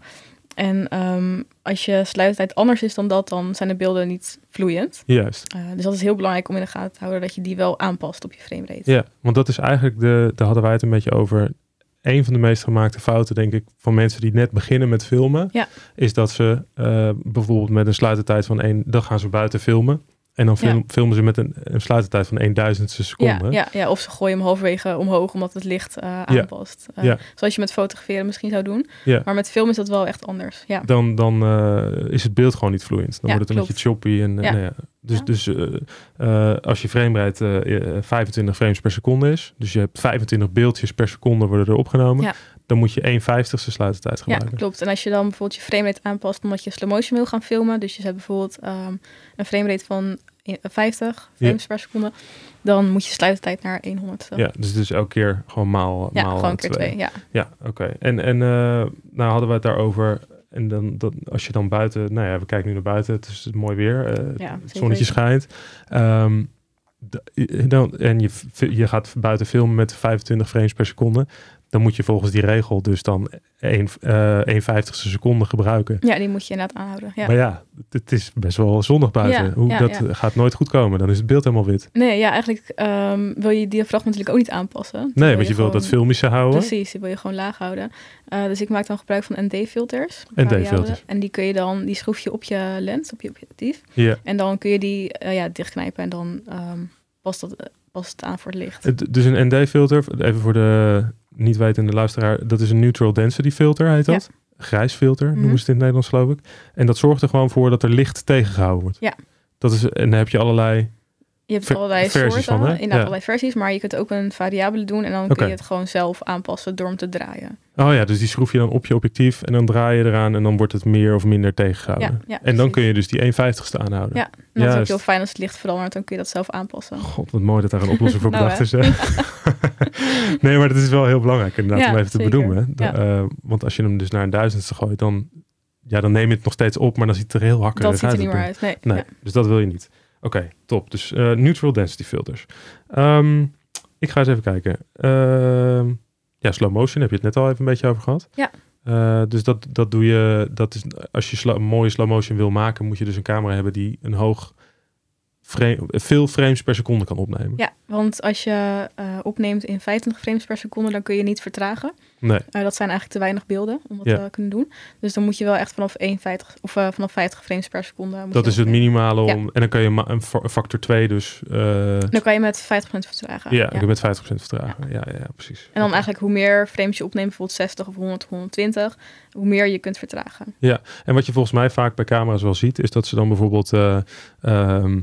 En ehm, als je sluitertijd anders is dan dat, dan zijn de beelden niet vloeiend. Juist. Eh, dus dat is heel belangrijk om in de gaten te houden dat je die wel aanpast op je framerate. Ja, want dat is eigenlijk de, daar hadden wij het een beetje over. Een van de meest gemaakte fouten, denk ik, van mensen die net beginnen met filmen, Ja. is dat ze eh, bijvoorbeeld met een sluitertijd van één, dan gaan ze buiten filmen. En dan film- filmen ze met een, een sluitertijd van 1 duizendste seconde. Ja, ja, ja, of ze gooien hem halverwege omhoog omdat het licht eh, aanpast. Eh, Ja. Zoals je met fotograferen misschien zou doen. Ja. Maar met film is dat wel echt anders. Ja, Dan, dan eh, is het beeld gewoon niet vloeiend. Dan Ja, wordt het een beetje choppy. En, Ja. nou ja. Dus, Ja. dus als je framerate eh, eh, 25 frames per seconde is, dus je hebt 25 beeldjes per seconde worden er opgenomen, Ja. dan moet je 1 vijftigste sluitertijd ja, gebruiken. klopt. En als je dan bijvoorbeeld je framerate aanpast omdat je slow motion wil gaan filmen. Dus je zet bijvoorbeeld ehm, een framerate van 50 frames per seconde. Dan moet je sluitertijd naar 100. Ja, dus is elke keer gewoon maal, Ja, maal gewoon keer twee. Ja. Ja, oké. En, en eh, nou hadden we het daarover. En dan, dat, als je dan buiten, nou ja, we kijken nu naar buiten, het is mooi weer, eh, Ja, het zonnetje schijnt. Ehm, dan, en je, je gaat buiten filmen met 25 frames per seconde. Dan moet je volgens die regel dus dan 1, eh 1 vijftigste seconde gebruiken. ja, die moet je inderdaad aanhouden. Ja. Maar ja, het, is best wel zonnig buiten. Ja, Hoe, ja, dat gaat nooit goed komen. Dan is het beeld helemaal wit. Nee, ja, eigenlijk ehm, wil je diafragma natuurlijk ook niet aanpassen. Dan Nee, want je wil dat filmische houden. Precies, die wil je gewoon laag houden. Eh, dus ik maak dan gebruik van ND-filters. ND-filters. En die kun je dan, die schroef je op je lens, op je objectief. Ja. En dan kun je die eh, ja, dichtknijpen en dan past, dat, eh, past het aan voor het licht. Dus een ND-filter, even voor de niet wetende luisteraar, dat is een neutral density filter, heet dat. Grijs filter Mhm. noemen ze het in het Nederlands, geloof ik. En dat zorgt er gewoon voor dat er licht tegengehouden wordt. Ja. Dat is, en dan heb je allerlei. Je hebt allerlei versies soorten, van, inderdaad Ja. allerlei versies, maar je kunt ook een variabele doen en dan kun je het gewoon zelf aanpassen door hem te draaien. Oh ja, dus die schroef je dan op je objectief en dan draai je eraan en dan wordt het meer of minder tegengehouden. Ja, ja, en dan kun je dus die 1 vijftigste aanhouden. Ja, dat is ook heel fijn als het licht verandert, dan kun je dat zelf aanpassen. God, wat mooi dat daar een oplossing voor [laughs] Nou, bedacht is. [laughs] [laughs] Nee, maar dat is wel heel belangrijk inderdaad Ja, om even te zeker. benoemen. Da- Ja. eh, want als je hem dus naar een duizendste gooit, dan, ja, dan neem je het nog steeds op, maar dan ziet het er heel hakkerig Dat ziet er uit. niet meer uit. Nee. Nee, Ja. dus dat wil je niet. Oké, top. Dus eh, neutral density filters. Ehm, ik ga eens even kijken. Ehm, ja, slow motion heb je het net al even een beetje over gehad. Ja. Eh, dus dat, dat doe je, dat is, als je een mooie slow motion wil maken, moet je dus een camera hebben die een hoog frame, veel frames per seconde kan opnemen. Ja, want als je eh, opneemt in 25 frames per seconde, dan kun je niet vertragen. Nee, Eh, dat zijn eigenlijk te weinig beelden om dat Ja. te kunnen doen. Dus dan moet je wel echt vanaf 51 of eh, vanaf 50 frames per seconde. moet dat je is het minimale Ja. om. En dan kan je een fa- factor 2 dus. Dan kan je met 50% vertragen. ja, ik heb met 50% vertragen. Ja, ja, ja, precies. En dan eigenlijk hoe meer frames je opneemt, bijvoorbeeld 60 of 100, 120, hoe meer je kunt vertragen. En wat je volgens mij vaak bij camera's wel ziet, is dat ze dan bijvoorbeeld eh, ehm,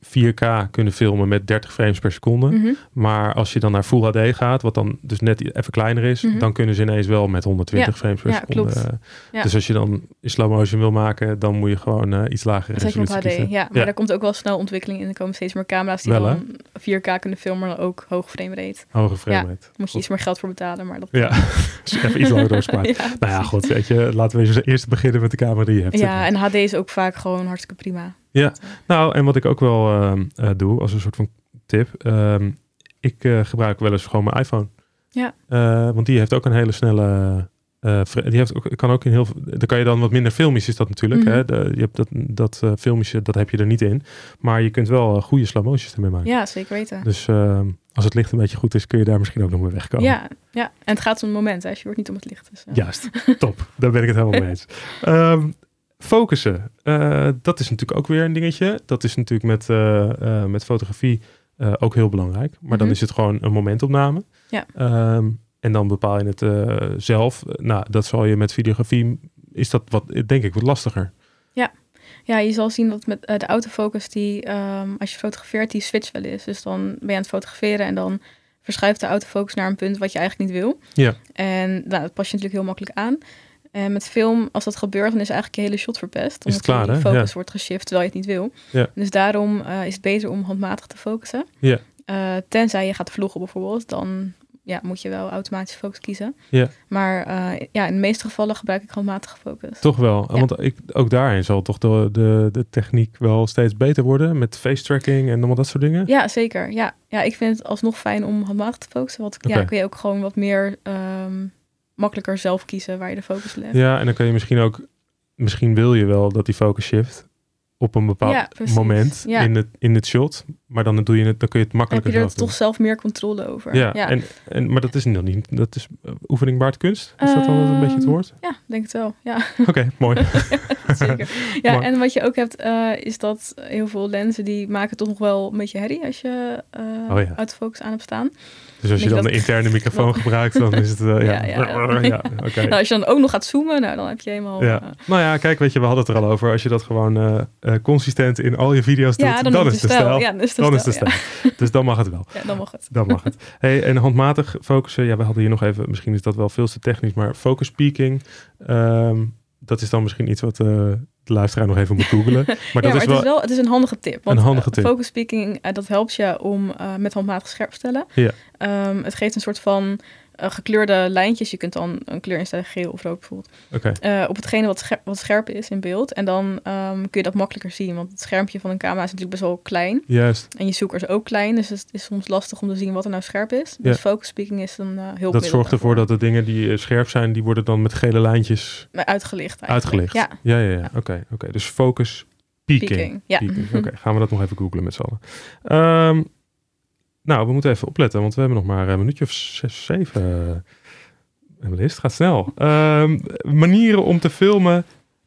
4K kunnen filmen met 30 frames per seconde. Mhm. Maar als je dan naar Full HD gaat, wat dan dus net even kleiner is, Mhm. dan kunnen ze ineens wel met 120 frames per ja, seconde. klopt. eh, Ja. Dus als je dan in slow motion wil maken, dan moet je gewoon eh, iets op resolutie kiezen. Ja, maar daar komt ook wel snel ontwikkeling in. Er komen steeds meer camera's die Wel, dan 4K kunnen filmen, maar dan ook hoge frame rate. Hoge frame rate. Daar moet je iets meer geld voor betalen, maar dat... Ja, [laughs] dus even iets langer doorspaart. [laughs] ja, Nou ja, goed, weet je, laten we eens eerst beginnen met de camera die je hebt. Ja, en HD is ook vaak gewoon hartstikke prima. Nou, en wat ik ook wel ehm, eh, doe als een soort van tip. ehm, ik eh, gebruik wel eens gewoon mijn iPhone. Ja. Eh, want die heeft ook een hele snelle. die heeft ook, kan ook in heel. veel- Daar kan je dan wat minder filmisch is dat natuurlijk. Mhm. hè? De, je hebt dat, dat filmische, dat heb je er niet in. Maar je kunt wel goede slow motions ermee maken. Ja, zeker weten. Dus ehm, als het licht een beetje goed is, kun je daar misschien ook nog mee wegkomen. Ja, ja, en het gaat om het moment. Hè. Je wordt niet om het licht. Dus. Juist, top. Daar ben ik het helemaal mee eens. [laughs] focussen, Eh, dat is natuurlijk ook weer een dingetje. Dat is natuurlijk met, eh, eh, met fotografie ook heel belangrijk. Maar dan Mhm. is het gewoon een momentopname. Ja. Ehm, en dan bepaal je het zelf. Nou, dat zal je met videografie, is dat wat, denk ik, wat lastiger. Ja, je zal zien dat met de autofocus, die, ehm, als je fotografeert, die switch wel is. Dus dan ben je aan het fotograferen en dan verschuift de autofocus naar een punt wat je eigenlijk niet wil. Ja. En nou, dat pas je natuurlijk heel makkelijk aan. En met film, als dat gebeurt, dan is eigenlijk je hele shot verpest. Is het klaar, die hè? focus Ja. wordt geshift terwijl je het niet wil. Ja. Dus daarom eh, is het beter om handmatig te focussen. Ja. Eh, tenzij je gaat vloggen bijvoorbeeld, dan ja, moet je wel automatisch focus kiezen. Ja. Maar eh, ja, in de meeste gevallen gebruik ik handmatige focus. Toch wel. Ja. Want ik, ook daarin zal toch de, de, de techniek wel steeds beter worden. Met face tracking en allemaal dat soort dingen. Ja, zeker. Ja. ja, ik vind het alsnog fijn om handmatig te focussen. Want ja, kun je ook gewoon wat meer ehm, makkelijker zelf kiezen waar je de focus legt. Ja, en dan kan je misschien ook, misschien wil je wel dat die focus shift op een bepaald Ja, moment Ja. in, het, in het shot. Maar dan, doe je het, dan kun je het Dan heb makkelijker je er zelf toch zelf meer controle over. Ja, ja. En, en, maar dat is nog niet, dat is uh, oefening baart kunst. Is dat dan een beetje het Ehm, woord? Ja, denk het wel. Ja, [laughs] Oké, mooi. [laughs] zeker. Ja, Mooi. en wat je ook hebt, eh, is dat heel veel lenzen die maken toch nog wel een beetje herrie als je eh Oh autofocus aan hebt staan. Dus als je dan de interne microfoon [laughs] gebruikt, dan is het, uh, ja, Ja, ja, [laughs] ja. ja, oké. Nou, als je dan ook nog gaat zoomen, nou, dan heb je helemaal... Ja. eh, Nou ja, kijk, weet je, we hadden het er al over. Als je dat gewoon eh, eh, consistent in al je video's doet, ja, dan, dan is de stijl. Ja, dan is de stijl. Dus dan mag het wel. [laughs] Ja. dan mag het. Dan mag het. Hey, en handmatig focussen. Ja, we hadden hier nog even, misschien is dat wel veel te technisch, maar focus peaking. ehm, dat is dan misschien iets wat eh, de luisteraar nog even moet googelen. [laughs] Maar ja, dat maar is wel. het is wel het is een handige tip. Want Een handige eh, tip. focus speaking, eh, dat helpt je om eh, met handmatig scherp te stellen. Ja. Ehm, het geeft een soort van eh, gekleurde lijntjes. Je kunt dan een kleur instellen, geel of rood bijvoorbeeld. Oké, eh, op hetgene wat, scher- wat scherp is in beeld. En dan ehm, kun je dat makkelijker zien. Want het schermpje van een camera is natuurlijk best wel klein. juist. En je zoeker is ook klein. Dus het is soms lastig om te zien wat er nou scherp is. Dus focus speaking is dan eh heel Dat zorgt ervoor dat de dingen die scherp zijn, die worden dan met gele lijntjes Uitgelicht eigenlijk. uitgelicht. Ja, ja, ja. ja. Ja. Oké, oké. Dus focus peaking. Ja. Oké, [laughs] gaan we dat nog even googlen met z'n allen. Ehm, nou, we moeten even opletten, want we hebben nog maar een minuutje of zes, zeven. Uh, het gaat snel. Ehm, manieren om te filmen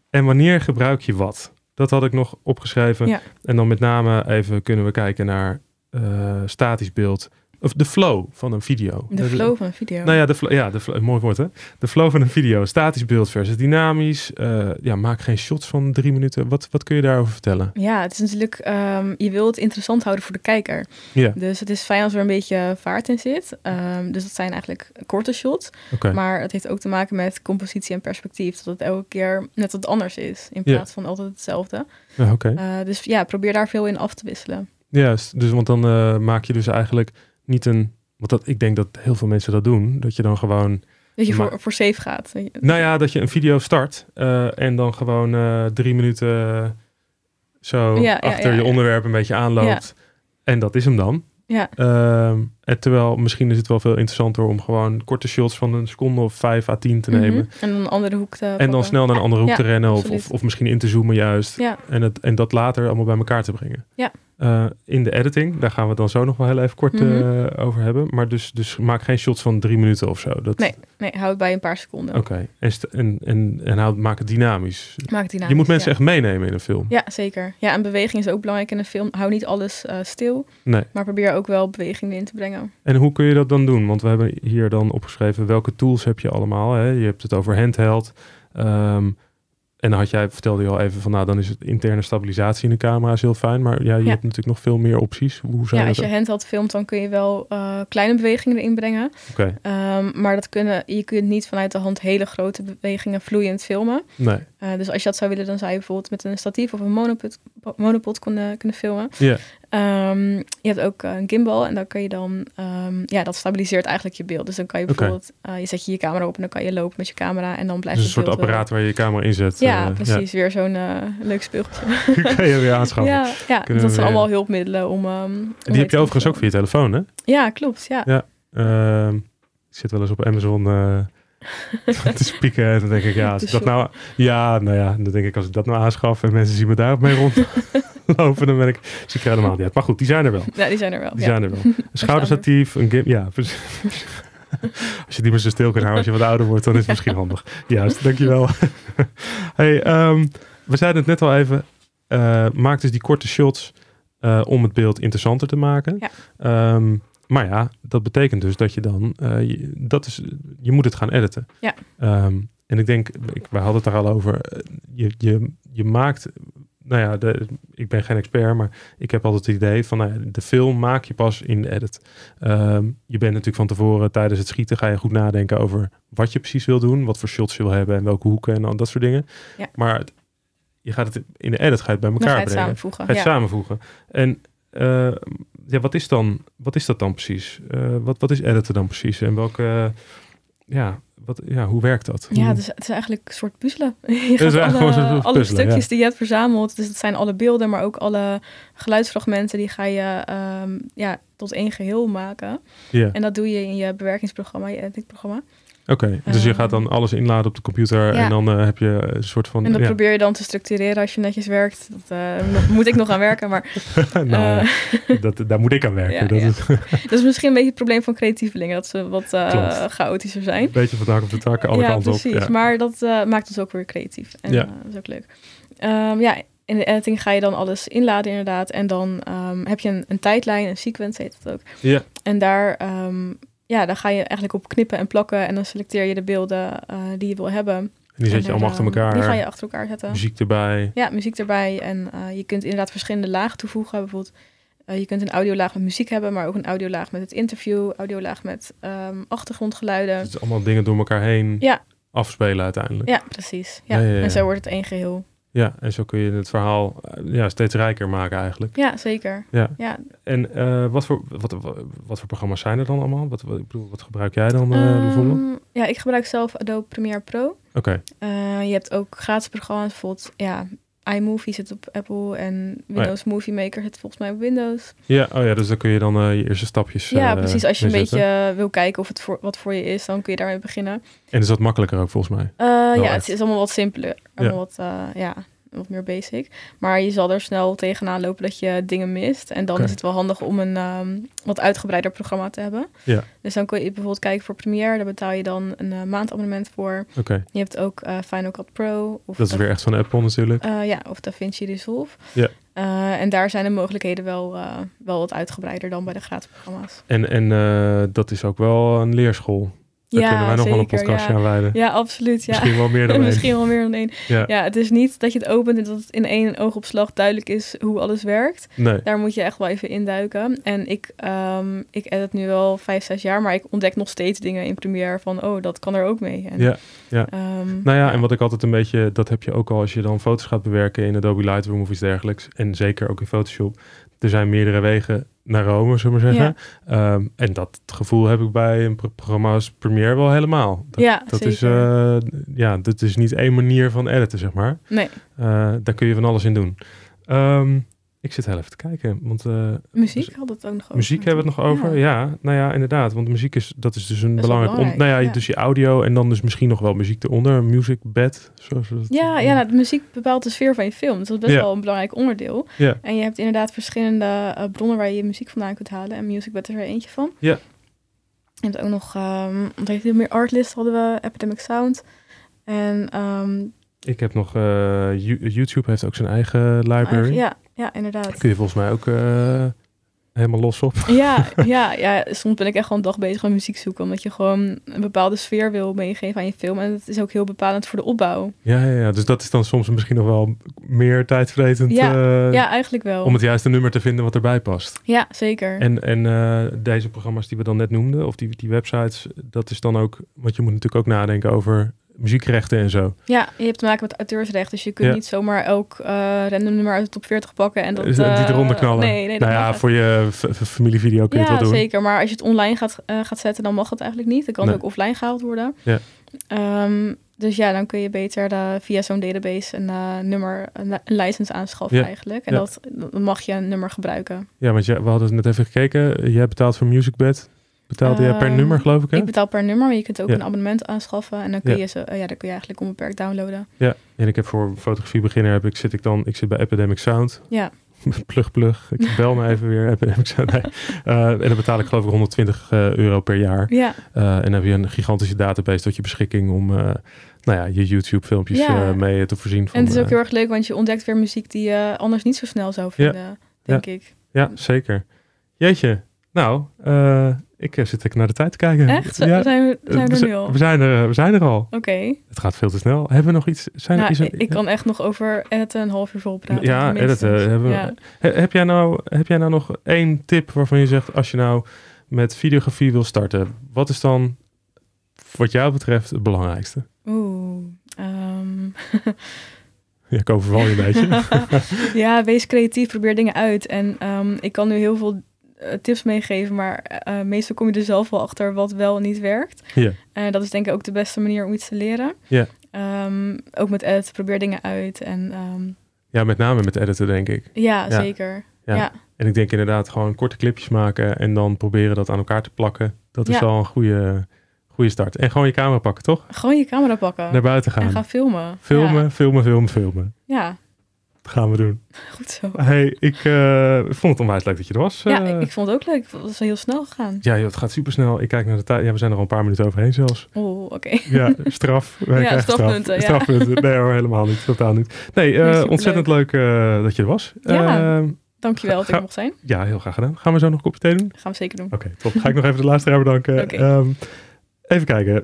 en wanneer gebruik je wat? Dat had ik nog opgeschreven. Ja. En dan met name even kunnen we kijken naar eh, statisch beeld. Of de flow van een video. De flow van een video. Nou ja, de ja de flow, mooi woord hè. De flow van een video. Statisch beeld versus dynamisch. Eh, ja, maak geen shots van drie minuten. Wat, wat kun je daarover vertellen? Ja, het is natuurlijk, ehm, je wil het interessant houden voor de kijker. Ja, Dus het is fijn als er een beetje vaart in zit. Ehm, dus dat zijn eigenlijk korte shots. oké. Maar het heeft ook te maken met compositie en perspectief. Dat het elke keer net wat anders is. In Ja. plaats van altijd hetzelfde. Ja, oké. Eh, dus ja, probeer daar veel in af te wisselen. Juist. Dus want dan eh, maak je dus eigenlijk niet een... Want dat, ik denk dat heel veel mensen dat doen. Dat je dan gewoon... Dat je voor, voor safe gaat. Nou ja, dat je een video start. eh, en dan gewoon eh, drie minuten zo Ja, achter ja, je onderwerp een beetje aanloopt. En dat is hem dan. Ja, Ehm, en terwijl misschien is het wel veel interessanter om gewoon korte shots van een seconde of 5 à 10 te nemen. mhm. En dan een andere hoek te En dan pakken. snel naar een andere hoek Ja, te rennen. Of, of, of misschien in te zoomen juist. Ja, En, het, en dat later allemaal bij elkaar te brengen. Ja. Eh, in de editing, daar gaan we het dan zo nog wel heel even kort Mhm. eh, over hebben. Maar dus, dus maak geen shots van drie minuten of zo. Dat, Nee. nee, hou het bij een paar seconden. Oké. En, en, en, en houd, maak het dynamisch. Maak het dynamisch, je moet mensen ja. echt meenemen in een film. Ja, zeker. Ja, en beweging is ook belangrijk in een film. Hou niet alles eh, stil, Nee. maar probeer ook wel beweging erin te brengen. En hoe kun je dat dan doen? Want we hebben hier dan opgeschreven welke tools heb je allemaal. Hè? Je hebt het over handheld. Ehm, En dan had jij, vertelde je al even van, nou, dan is het interne stabilisatie in de camera is heel fijn. Maar ja, je Ja. hebt natuurlijk nog veel meer opties. Hoe zou Ja, je als je handheld filmt, dan kun je wel eh, kleine bewegingen erin brengen. Oké, Ehm, maar dat kunnen, je kunt niet vanuit de hand hele grote bewegingen vloeiend filmen. nee. Eh, dus als je dat zou willen, dan zou je bijvoorbeeld met een statief of een monopod, monopod kunnen, kunnen filmen. Ja, Ehm, je hebt ook eh, een gimbal en dan kan je dan, ehm, ja, dat stabiliseert eigenlijk je beeld. Dus dan kan je bijvoorbeeld, eh, je zet je je camera op en dan kan je lopen met je camera en dan blijft dus een soort wel- apparaat waar je je camera in zet. Ja, eh, precies. Weer zo'n eh, leuk speelgoedje. Ja. [laughs] kan je weer aanschaffen. ja, dat zijn weer- allemaal hulpmiddelen om. om mee Die heb je overigens ook via je telefoon, hè? Ja, klopt. Ja. Ja. Ik zit wel eens op Amazon [laughs] te spieken. En dan denk ik, ja, als ik dat nou... Ja, nou ja, dan denk ik, als ik dat nou aanschaf en mensen zien me daarop mee rondlopen, [laughs] dan ben ik... Zie ik er helemaal niet uit. Maar goed, die zijn er wel. ja, die zijn er wel. Die ja. zijn er wel. [laughs] Een schouderstatief, een. Ja. Als je die maar zo stil kan houden als je wat ouder wordt, dan is het misschien handig. Juist, dankjewel. hey, ehm, we zeiden het net al even. eh, maak dus die korte shots eh, om het beeld interessanter te maken. Ja. Ehm, maar ja, dat betekent dus dat je dan... eh, je, dat is, je moet het gaan editen. Ja. Ehm, en ik denk, ik, we hadden het er al over. eh, Je, je, je maakt... Nou ja, de, ik ben geen expert, maar ik heb altijd het idee van... Nou ja, de film maak je pas in de edit. Ehm, je bent natuurlijk van tevoren tijdens het schieten ga je goed nadenken over wat je precies wil doen, wat voor shots je wil hebben en welke hoeken en al dat soort dingen. Ja. Maar het- je gaat het in de edit ga je het bij elkaar ga je het brengen. samenvoegen. Ga je Ja. het samenvoegen. En eh, ja, wat is dan, wat is dat dan precies? Eh, wat, wat is editen dan precies? En welke, ja, wat, ja, hoe werkt dat? Ja, dus het is eigenlijk een soort puzzelen. [laughs] Je gaat alle, [laughs] alle stukjes ja. die je hebt verzameld. Dus dat zijn alle beelden, maar ook alle geluidsfragmenten. Die ga je ehm, ja, tot één geheel maken. ja. En dat doe je in je bewerkingsprogramma, je editingprogramma. Oké, dus je Ehm, gaat dan alles inladen op de computer ja. en dan eh, heb je een soort van... En dat ja. probeer je dan te structureren als je netjes werkt. Dat eh, moet ik nog aan werken, maar [laughs] nou, eh, [laughs] dat, daar moet ik aan werken. Ja, dat is [laughs] dat is misschien een beetje het probleem van creatievelingen. Dat ze wat chaotischer zijn. beetje van de hak op de tak, alle ja, kanten precies. op. Ja. Maar dat maakt ons ook weer creatief. En Ja. dat is ook leuk. Ehm, ja, in de editing ga je dan alles inladen inderdaad. En dan ehm, heb je een, een tijdlijn, een sequence heet het ook. Ja. En daar, ehm, ja, daar ga je eigenlijk op knippen en plakken. En dan selecteer je de beelden eh, die je wil hebben. En die zet En je allemaal achter ehm, elkaar. Die ga je achter elkaar zetten. Muziek erbij. Ja, muziek erbij. En eh, je kunt inderdaad verschillende lagen toevoegen. Bijvoorbeeld, eh, je kunt een audiolaag met muziek hebben, maar ook een audiolaag met het interview, audiolaag met ehm, achtergrondgeluiden. Het is allemaal dingen door elkaar heen Ja. afspelen uiteindelijk. Ja, precies. Ja, ja. En zo wordt het één geheel. Ja, en zo kun je het verhaal eh, ja, steeds rijker maken eigenlijk. Ja, zeker. Ja. Ja, En eh, wat, voor, wat, wat, wat voor programma's zijn er dan allemaal? Wat, wat, ik bedoel, wat gebruik jij dan eh, bijvoorbeeld? Ehm, ja, ik gebruik zelf Adobe Premiere Pro. Oké, je hebt ook gratis programma's, bijvoorbeeld ja, iMovie zit op Apple en Windows Movie Maker zit volgens mij op Windows. ja, oh ja, dus dan kun je dan eh, je eerste stapjes ja, eh, precies. Als je een beetje wil kijken of het voor, wat voor je is, dan kun je daarmee beginnen. En is dat makkelijker ook volgens mij? Eh, ja, echt. het is allemaal wat simpeler. Allemaal wat, eh, ja, wat meer basic. Maar je zal er snel tegenaan lopen dat je dingen mist. En dan is het wel handig om een ehm, wat uitgebreider programma te hebben. Ja. Dus dan kun je bijvoorbeeld kijken voor Premiere. Daar betaal je dan een eh, maandabonnement voor. Oké, Je hebt ook eh, Final Cut Pro. Of dat is weer echt van Apple natuurlijk. eh, ja, of DaVinci Resolve. Ja. En daar zijn de mogelijkheden wel, wel wat uitgebreider dan bij de gratis programma's. En, en dat is ook wel een leerschool. Daar ja, kunnen wij nog wel een zeker, podcastje ja. aan wijden. Ja, absoluut. Ja. Misschien wel meer [laughs] dan één. Misschien wel meer dan één. Ja. Ja, het is niet dat je het opent en dat het in één oogopslag duidelijk is hoe alles werkt. Nee. Daar moet je echt wel even induiken. En ik, ehm ik edit nu wel vijf, zes jaar, maar ik ontdek nog steeds dingen in Premiere van, oh, dat kan er ook mee. En, Ja, ja. ehm, Nou ja, en wat ik altijd een beetje, dat heb je ook al als je dan foto's gaat bewerken in Adobe Lightroom of iets dergelijks. En zeker ook in Photoshop. Er zijn meerdere wegen naar Rome, zullen we maar zeggen. Ehm, en dat gevoel heb ik bij een pro- programma als Premiere wel helemaal. Dat, Ja, dat zeker. is, eh, ja, dat is niet één manier van editen, zeg maar. Nee, Eh, daar kun je van alles in doen. Ehm, ik zit heel even te kijken, want eh, muziek had het ook nog over. muziek hebben we het nog over. Ja. nou ja, inderdaad. Want muziek is, dat is dus een belangrijk... belangrijk, nou ja, ja. dus je audio en dan dus misschien nog wel muziek eronder. Een music bed, zoals dat Ja, ja nou, de muziek bepaalt de sfeer van je film. Dus dat is best Ja. wel een belangrijk onderdeel. Ja. En je hebt inderdaad verschillende eh, bronnen waar je je muziek vandaan kunt halen. En Musicbed is er eentje van. Ja. Je hebt ook nog, ehm wat het meer, Artlist hadden we, Epidemic Sound. En ehm, Ik heb nog... eh, You- YouTube heeft ook zijn eigen library. ja, ja, inderdaad. Kun je volgens mij ook... eh, helemaal los op. Ja, [laughs] ja, ja, soms ben ik echt gewoon een dag bezig met muziek zoeken. Omdat je gewoon een bepaalde sfeer wil meegeven aan je film. En het is ook heel bepalend voor de opbouw. Ja, ja, ja. dus dat is dan soms misschien nog wel meer tijdvretend. Ja, eh, Ja, eigenlijk wel. Om het juiste nummer te vinden wat erbij past. Ja, zeker. En, en deze programma's die we dan net noemden, of die, die websites, dat is dan ook, want je moet natuurlijk ook nadenken over muziekrechten en zo. Ja, je hebt te maken met auteursrecht. Dus je kunt Ja. niet zomaar elk eh random nummer uit de top 40 pakken. En dat, Dus, eh, die eronder knallen. Nee, nee, nou ja, voor je familievideo kun je Ja, het wel doen. zeker. Maar als je het online gaat, eh, gaat zetten, dan mag het eigenlijk niet. Dan kan Nee. het ook offline gehaald worden. Ja. Ehm, dus ja, dan kun je beter via zo'n database een nummer, een, li- een license aanschaffen Ja. eigenlijk. En dat, dan mag je een nummer gebruiken. Ja, want je, we hadden net even gekeken. Jij betaalt voor MusicBed. Betaalde jij per Ehm, nummer, geloof ik, hè? Ik betaal per nummer, maar je kunt ook Ja. een abonnement aanschaffen. En dan kun, Ja. je ze, eh, ja, dan kun je eigenlijk onbeperkt downloaden. Ja, en ik heb voor fotografie beginner heb ik, zit ik dan, ik zit bij Epidemic Sound. Ja. [laughs] plug, plug. Ik bel me even weer. [laughs] Epidemic Sound. Nee. Eh, en dan betaal ik geloof ik 120 eh, euro per jaar. Ja, en dan heb je een gigantische database tot je beschikking om nou ja, je YouTube filmpjes Ja. eh, mee te voorzien van. en het is ook heel erg leuk, want je ontdekt weer muziek die je anders niet zo snel zou vinden, denk ik. Ja, zeker. Jeetje. Nou, ik eh, zit ik naar de tijd te kijken. Echt? Zo- Ja, zijn, we, zijn we we, er nu al? we zijn er, we zijn er al. Oké. Het gaat veel te snel. Hebben we nog iets? Zijn er Nou, iets ik, kan echt nog over editen een half uur vol praten. Ja, editen hebben we- Ja. He- Heb jij, nou, heb jij nou nog één tip waarvan je zegt, als je nou met videografie wil starten, wat is dan wat jou betreft het belangrijkste? Oeh. ehm, [laughs] Ja, ik overval je een beetje. [laughs] ja, wees creatief, probeer dingen uit. En ehm, ik kan nu heel veel eh, tips meegeven, maar eh, meestal kom je er zelf wel achter wat wel en niet werkt. Ja. En dat is denk ik ook de beste manier om iets te leren. Ja. Ehm, ook met editen, probeer dingen uit. En ehm, Ja, met name met editen, denk ik. ja, Ja. zeker. Ja. Ja. En ik denk inderdaad gewoon korte clipjes maken en dan proberen dat aan elkaar te plakken. Dat is wel een goede, goede start. En gewoon je camera pakken, toch? Gewoon je camera pakken Naar buiten gaan. en ga filmen. Filmen, filmen, filmen, filmen. ja gaan we doen. goed zo. Hey, ik eh, vond het onwijs leuk dat je er was. Ja, eh. ik, ik vond het ook leuk. Het was heel snel gegaan. Ja, joh, het gaat super snel. Ik kijk naar de tijd. Ja, we zijn er al een paar minuten overheen zelfs. Oh, oké. Ja, straf. [laughs] Wij Ja, strafpunten, ja. Straf. Strafpunten. Nee hoor, helemaal niet. Totaal niet. Nee, eh, ontzettend leuk dat je er was. Ja. Eh, Dankjewel dat ik er mocht zijn. ja, heel graag gedaan. Gaan we zo nog een kopje thee doen? Gaan we zeker doen. Oké, top. Ga ik nog even de luisteraar bedanken. [laughs] Oké. Ehm, even kijken.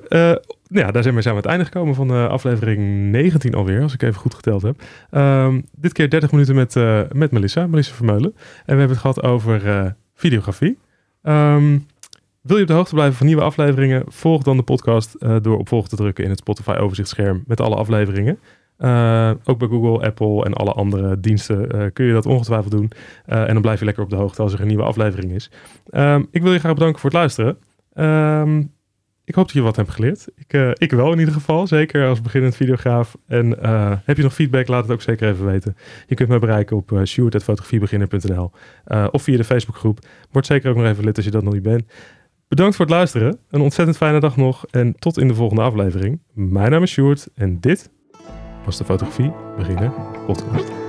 Eh, ja, daar zijn we, zijn we aan het einde gekomen van de aflevering 19 alweer, als ik even goed geteld heb. Ehm, dit keer 30 minuten met, eh, met Melissa, Melissa Vermeulen. En we hebben het gehad over eh, videografie. Ehm, wil je op de hoogte blijven van nieuwe afleveringen? Volg dan de podcast eh, door op volg te drukken in het Spotify overzichtsscherm met alle afleveringen. Eh, ook bij Google, Apple en alle andere diensten eh, kun je dat ongetwijfeld doen. Eh, en dan blijf je lekker op de hoogte als er een nieuwe aflevering is. Ehm, ik wil je graag bedanken voor het luisteren. Ehm, ik hoop dat je wat hebt geleerd. Ik, eh, ik wel in ieder geval, zeker als beginnend videograaf. En eh, heb je nog feedback, laat het ook zeker even weten. Je kunt me bereiken op uh, eh, of via de Facebookgroep. Word zeker ook nog even lid als je dat nog niet bent. Bedankt voor het luisteren. Een ontzettend fijne dag nog en tot in de volgende aflevering. Mijn naam is Sjoerd en dit was de Fotografie Beginner podcast.